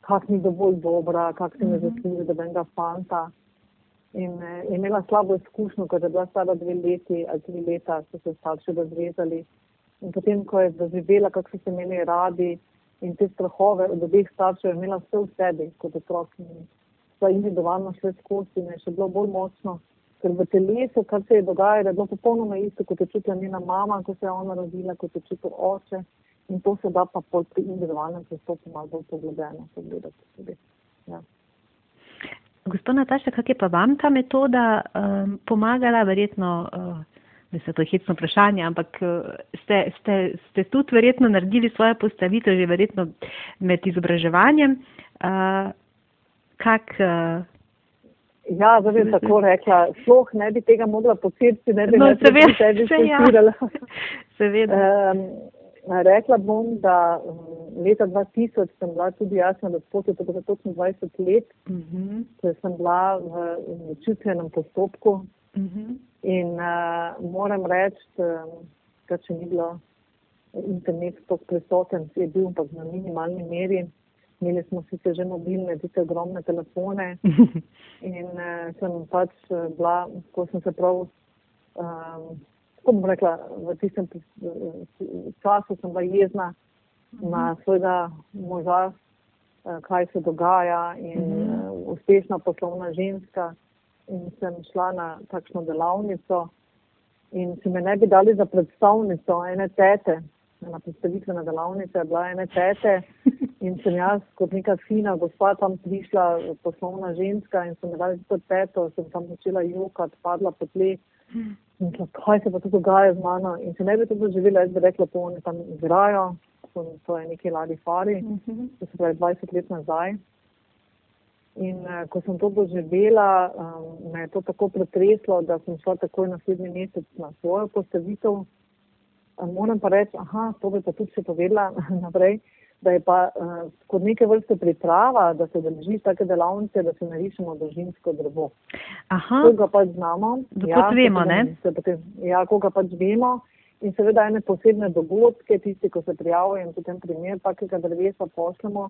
kak ni dovolj dobra, kak si ne Mhm. zasluži, da bi enega fanta. In eh, je imela slabo izkušnjo, ko je bila stara dve leti ali tri leta, so se starši razvezali. In potem, ko je doživela, kako so se imeli radi in te strahove od obeh staršev, je imela vse v sebi kot otrok. In sva individualno šle skozi in je še bilo bolj močno. Ker v telesu, kar se je dogajalo, je bilo popolnoma isto, kot je čutila njena mama, ko se je ona rodila, kot je čutil oče. In to se da pa pol pri individualnem pristopu malo bolj poglobljeno pogledati tudi. Ja. Gospod Nataša, kak je pa vam ta metoda um, pomagala? Verjetno, uh, mislim, to je hecno vprašanje, ampak uh, ste, ste, ste tudi verjetno naredili svojo postavitev že verjetno med izobraževanjem. Uh, kak, uh, Ja, zdaj bi tako rekla, sploh ne bi tega mogla posebci, ne bi No, seveda, pri sebi saj ja. študirala. seveda. Um, rekla bom, da leta 2000 sem bila tudi jaz na razpotu, to je točno 20 let, Uh -huh, ko sem bila v učitvenem postopku uh -huh. in uh, moram reči, da če ni bilo internet sploh prisoten, je bil ampak na minimalni meri. Imeli smo sicer že mobilne, tiste ogromne telefone, In uh, sem pač uh, bila, ko sem se prav, um, kako bom rekla, v tistem času sem bila jezna na svojega moža, kaj se dogaja in uh, uspešna poslovna ženska. In sem šla na takšno delavnico in si me ne bi dali za predstavnico ene tete. Na predstavitvena delavnica je bila ene tete in sem jaz kot neka fina gospa tam prišla, poslovna ženska in sem me dali to teto, sem tam začela jokati, padla po tleh. In rekla, kaj se pa tu dogaja z mano? In če ne bi to doživela, jaz bi rekla, to oni tam igrajo, to, to je neki ladi fari, to se pravi 20 let nazaj. In uh, ko sem to doživela, um, me je to tako pretreslo, da sem šla takoj naslednji mesec na svojo postavitev. Um, moram pa reči, aha, to bi pa tudi še povedala naprej, da je pa uh, kot neke vrste priprava, da se držiš take delavnice, da se narišemo družinsko drevo. Aha, Koga pač znamo. Da pač vemo, ne? se Potem, ja, koga pač vemo. In seveda ene posebne dogodke, tisti, ko se prijavijo in potem primer takega drevesa pošljemo,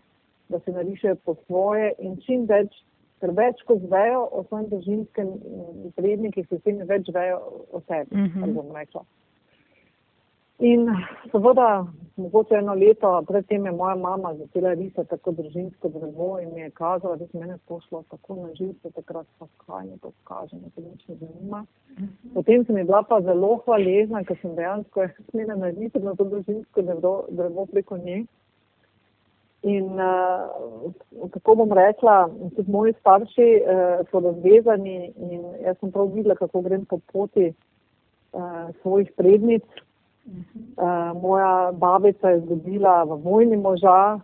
da se narišejo po svoje in čim več, ker več ko zvejo o svojem družinskem mm, prednikih, se tem več vejo o sebi, Mhm. mm bom rekla. In seveda, mogoče eno leto predtem je moja mama začela risati tako družinsko drevo in mi je kazala, da se mene pošlo tako na živce, takrat pa kaj ne to kaže, me to nič ne zanima. Potem sem bila pa zelo hvaležna, ker sem dejansko smela narediti na to družinsko drevo, drevo preko nje. In uh, kako bom rekla, tudi moji starši uh, so razvezani in jaz sem prav videla, kako grem po poti uh, svojih prednic. Uh, moja babica je izgubila v vojni moža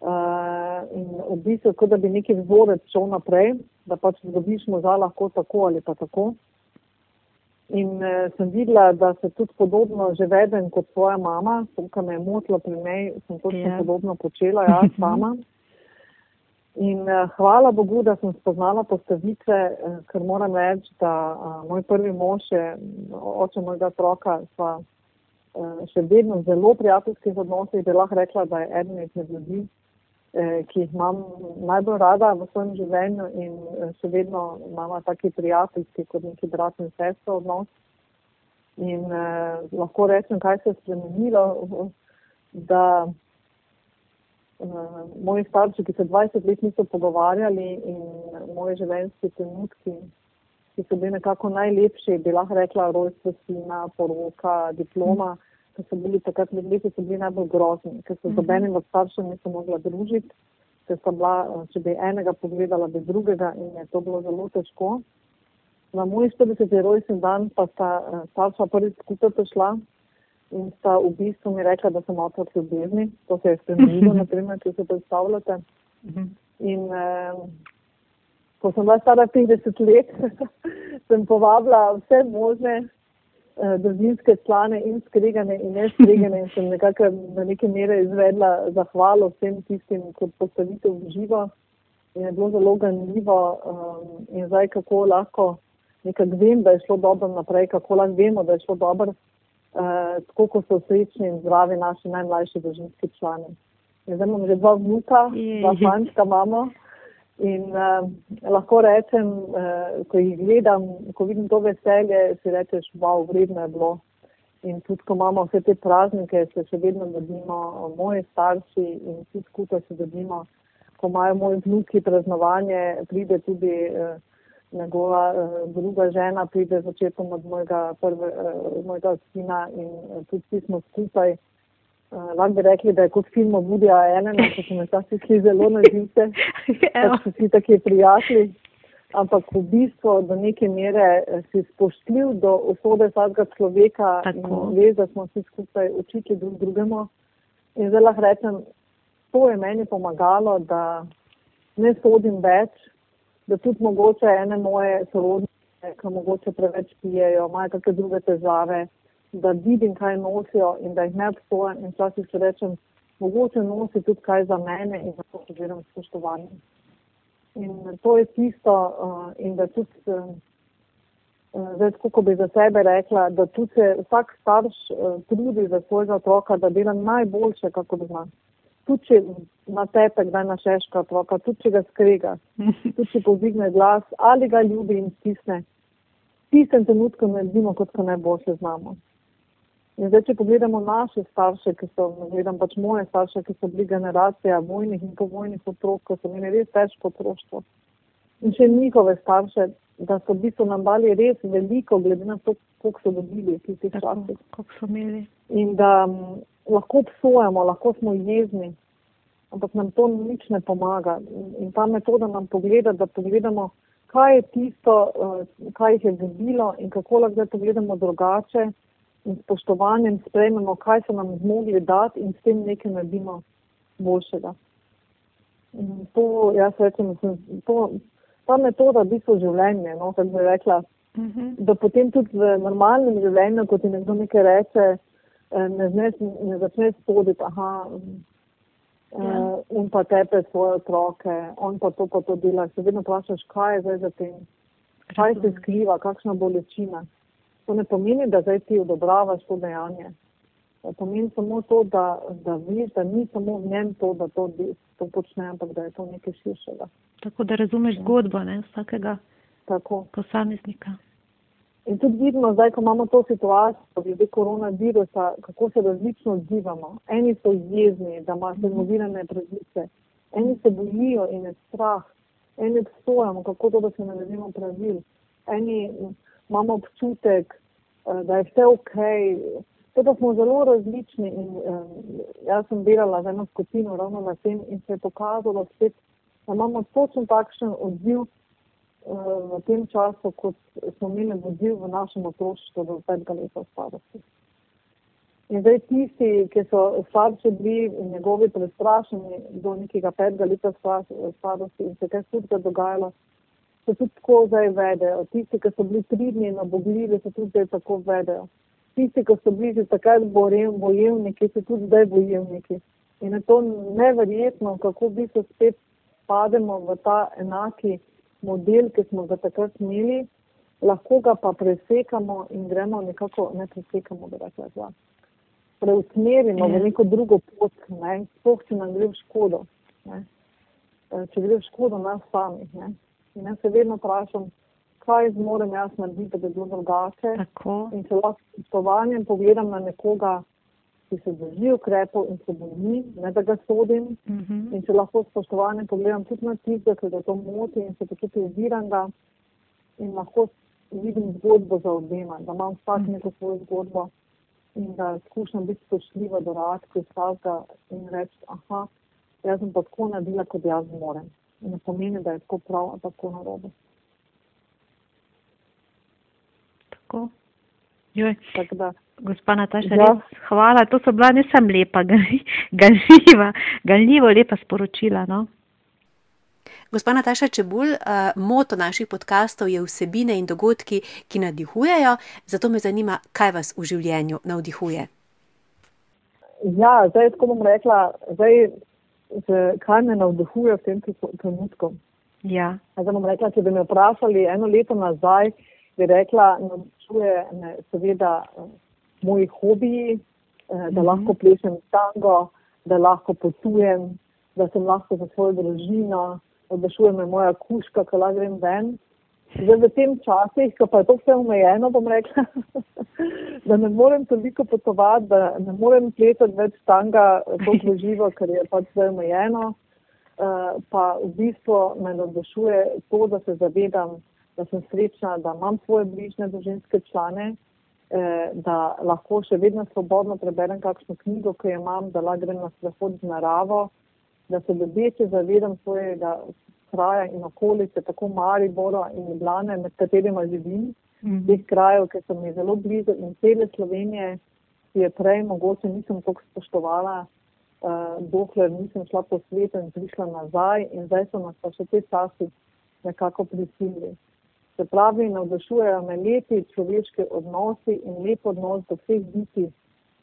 uh, in v bistvu, kot da bi neki vzorec šel naprej, da pač izgubiš moža lahko tako ali pa tako. In uh, sem videla, da se tudi podobno že vedem kot svoja mama, kar me je motilo pri njej, sem točno Ja. yeah. podobno počela jaz sama. In uh, hvala Bogu, da sem spoznala postavitve, uh, ker moram reči, da uh, moj prvi mož je oče mojega otroka, sva uh, še vedno v zelo prijateljskih odnosih, bi lahko rekla, da je eden izmed ljudi, eh, ki jih imam najbolj rada v svojem življenju in eh, še vedno imamo taki prijateljski kot neki brat in sestra odnos. In eh, lahko rečem, kaj se je spremenilo, da uh, moji starši, ki se 20 let niso pogovarjali in moji življenjski trenutki, ki so bili nekako najlepši, bi lahko rekla rojstvo sina, poroka, diploma, ki so bili takrat med leti, so bili najbolj grozni, ker se z nobenim od staršev niso mogla družiti, ker sta bila, če bi enega pogledala, bi drugega in je to bilo zelo težko. Na moj 40. rojstni dan pa sta eh, starša prvič skupaj prišla in sta v bistvu mi rekla, da sem otrok ljubezni. To se je spremenilo, naprimer, če se predstavljate. In eh, ko sem bila stara 50 let, sem povabila vse možne družinske člane in skregane in neskregane in sem nekako na neke mere izvedla zahvalo vsem tistim kot postavitev v živo. In je bilo zelo ganljivo um, in zdaj kako lahko nekako vem, da je šlo dobro naprej, kako lahko vemo, da je šlo dobro, uh, tako ko so srečni in zdravi naši najmlajši družinski člani. Zdaj imam že dva vnuka, dva fančka imamo. In uh, lahko rečem, uh, ko jih gledam, ko vidim to veselje, si rečeš, wow, vredno je bilo. In tudi, ko imamo vse te praznike, se še vedno dobimo, moji starši in vsi skupaj se dobimo. Ko imajo moji vnuki praznovanje, pride tudi uh, njegova uh, druga žena, pride z očetom od mojega, prve, uh, mojega sina in uh, tudi vsi smo skupaj. Uh, lahko bi rekli, da je kot film o Budi Alenu, ki se mi včasih zdi zelo naživce, da so vsi taki prijatelji. Ampak v bistvu do neke mere eh, si spoštljiv do usode vsakega človeka Tako. in veš, da smo vsi skupaj učili drug drugemu. In zdaj lahko rečem, to je meni pomagalo, da ne sodim več, da tudi mogoče ene moje sorodnike, ki mogoče preveč pijejo, imajo kakšne druge težave da vidim, kaj nosijo in da jih ne obsojam in včasih se rečem, mogoče nosi tudi kaj za mene in zato želim spoštovati. In to je tisto, uh, in da tudi, uh, zdaj, kako bi za sebe rekla, da tudi se vsak starš uh, trudi za svojega otroka, da dela najboljše, kako zna. Tudi če na tepe, kdaj našeška otroka, tudi če ga skrega, tudi če povzdigne glas ali ga ljubi in stisne. V tistem trenutku naredimo, kot ko najboljše znamo. In zdaj, če pogledamo naše starše, ki so, gledam pač moje starše, ki so bili generacija vojnih in povojnih otrok, ki so imeli res težko otroštvo. In še njihove starše, da so v bistvu nam dali res veliko, glede na to, koliko so dobili v tistih časih. In da m, lahko obsojamo, lahko smo jezni, ampak nam to nič ne pomaga. In, in ta metoda nam pogleda, da pogledamo, kaj je tisto, uh, kaj jih je dobilo in kako lahko pogledamo drugače in spoštovanjem sprejmemo, kaj so nam zmogli dati in s tem nekaj naredimo boljšega. In to, jaz rečem, to, ta metoda v bistvu življenje, no, kako bi rekla, uh mhm. -huh. da potem tudi v normalnem življenju, ko ti nekdo nekaj reče, eh, ne, znes, ne začneš spoditi, aha, ja. uh, in pa tepe svoje otroke, on pa to pa to dela, se vedno vprašaš, kaj je zdaj za tem, kaj se skriva, kakšna bolečina. To ne pomeni, da zdaj ti odobravaš to dejanje. To pomeni samo to, da, da vidiš, da ni samo v njem to, da to, to počne, ampak da je to nekaj širšega. Tako da razumeš ja. zgodbo ne, vsakega Tako. posameznika. In tudi vidimo zdaj, ko imamo to situacijo glede koronavirusa, kako se različno odzivamo. Eni so jezni, da imajo mhm. novinane pravice, eni se bojijo in je strah, eni obsojamo, kako to, da se ne naredimo pravil. Eni imamo občutek, eh, da je vse ok. Da smo zelo različni in um, jaz sem delala z eno skupino ravno na tem in se je pokazalo spet, da imamo točno takšen odziv uh, v tem času, kot smo imeli odziv v našem otroštvu do petega leta starosti. In zdaj tisti, ki so starši bili in njegovi prestrašeni do nekega petega leta starosti in se kaj hudega dogajalo, se tudi tako zdaj vedejo. Tisti, ki so bili pridni in obogljivi, se tudi zdaj tako vedejo. Tisti, ki so bili že takrat bojevniki, se tudi zdaj bojevniki. In je to neverjetno, kako bi se spet pademo v ta enaki model, ki smo ga takrat imeli, lahko ga pa presekamo in gremo nekako, ne presekamo, da rekla zla. Preusmerimo v ja. neko drugo pot, ne, spoh, če nam gre v škodo, ne, če gre v škodo nas samih, ne. In jaz se vedno vprašam, kaj zmorem jaz narediti, da bi bilo drugače. Tako. In če lahko s spoštovanjem pogledam na nekoga, ki se drži ukrepov in se boji, ne da ga sodim. Uh mhm. -huh. In če lahko s spoštovanjem pogledam tudi na tiste, ki ga to moti in se počuti oviranga in lahko vidim zgodbo za obema, da imam vsak uh mhm. -huh. neko svojo zgodbo in da skušam biti spoštljiva do radka vsakega in reči, aha, jaz sem pa tako naredila, kot jaz zmorem ne pomeni, da je tako prav, ampak tako narobe. Tako. Joj, gospa Nataša, ja. res, hvala, to so bila ne samo lepa, galjiva, galjivo lepa sporočila. No? Gospa Nataša Čebul, uh, moto naših podkastov je vsebine in dogodki, ki navdihujejo, zato me zanima, kaj vas v življenju navdihuje. Ja, zdaj, tako bom rekla, zdaj kaj me navduhuje v tem trenutku. Ja. Zdaj bom rekla, če bi me vprašali eno leto nazaj, bi rekla, navduhuje me seveda moji hobiji, eh, da mm -hmm. lahko plešem tango, da lahko potujem, da sem lahko za svojo družino, odrešuje me moja kuška, ko lahko grem ven. Zdaj v tem časih, ko pa je to vse omejeno, bom rekla, da ne morem toliko potovati, da ne morem pletati več tanga tako živo, ker je pač vse omejeno. Uh, pa v bistvu me navdušuje to, da se zavedam, da sem srečna, da imam svoje bližnje družinske člane, eh, da lahko še vedno svobodno preberem kakšno knjigo, ki jo imam, da lahko grem na sprehod z naravo, da se ljubeče zavedam svojega kraja in okolice, tako Maribora in Ljubljane, med katerima živim, mm teh krajev, ki so mi zelo blizu in cele Slovenije, ki je prej mogoče nisem toliko spoštovala, uh, dokler nisem šla po svetu in prišla nazaj in zdaj so nas pa še te časi nekako prisilili. Se pravi, navdušujejo me lepi človeški odnosi in lep odnos do vseh biti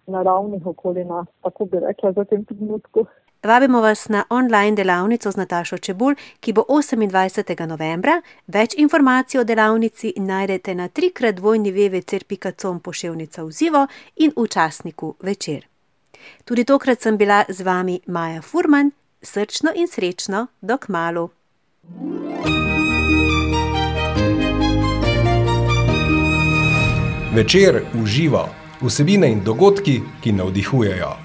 naravnih okoli nas, tako bi rekla za tem trenutku. Vabimo vas na online delavnico z Natašo Čebul, ki bo 28. novembra. Več informacij o delavnici najdete na trikrat dvojni vvc.com poševnica v zivo in v časniku večer. Tudi tokrat sem bila z vami Maja Furman, srčno in srečno, dok malu. Večer uživa vsebine in dogodki, ki navdihujejo.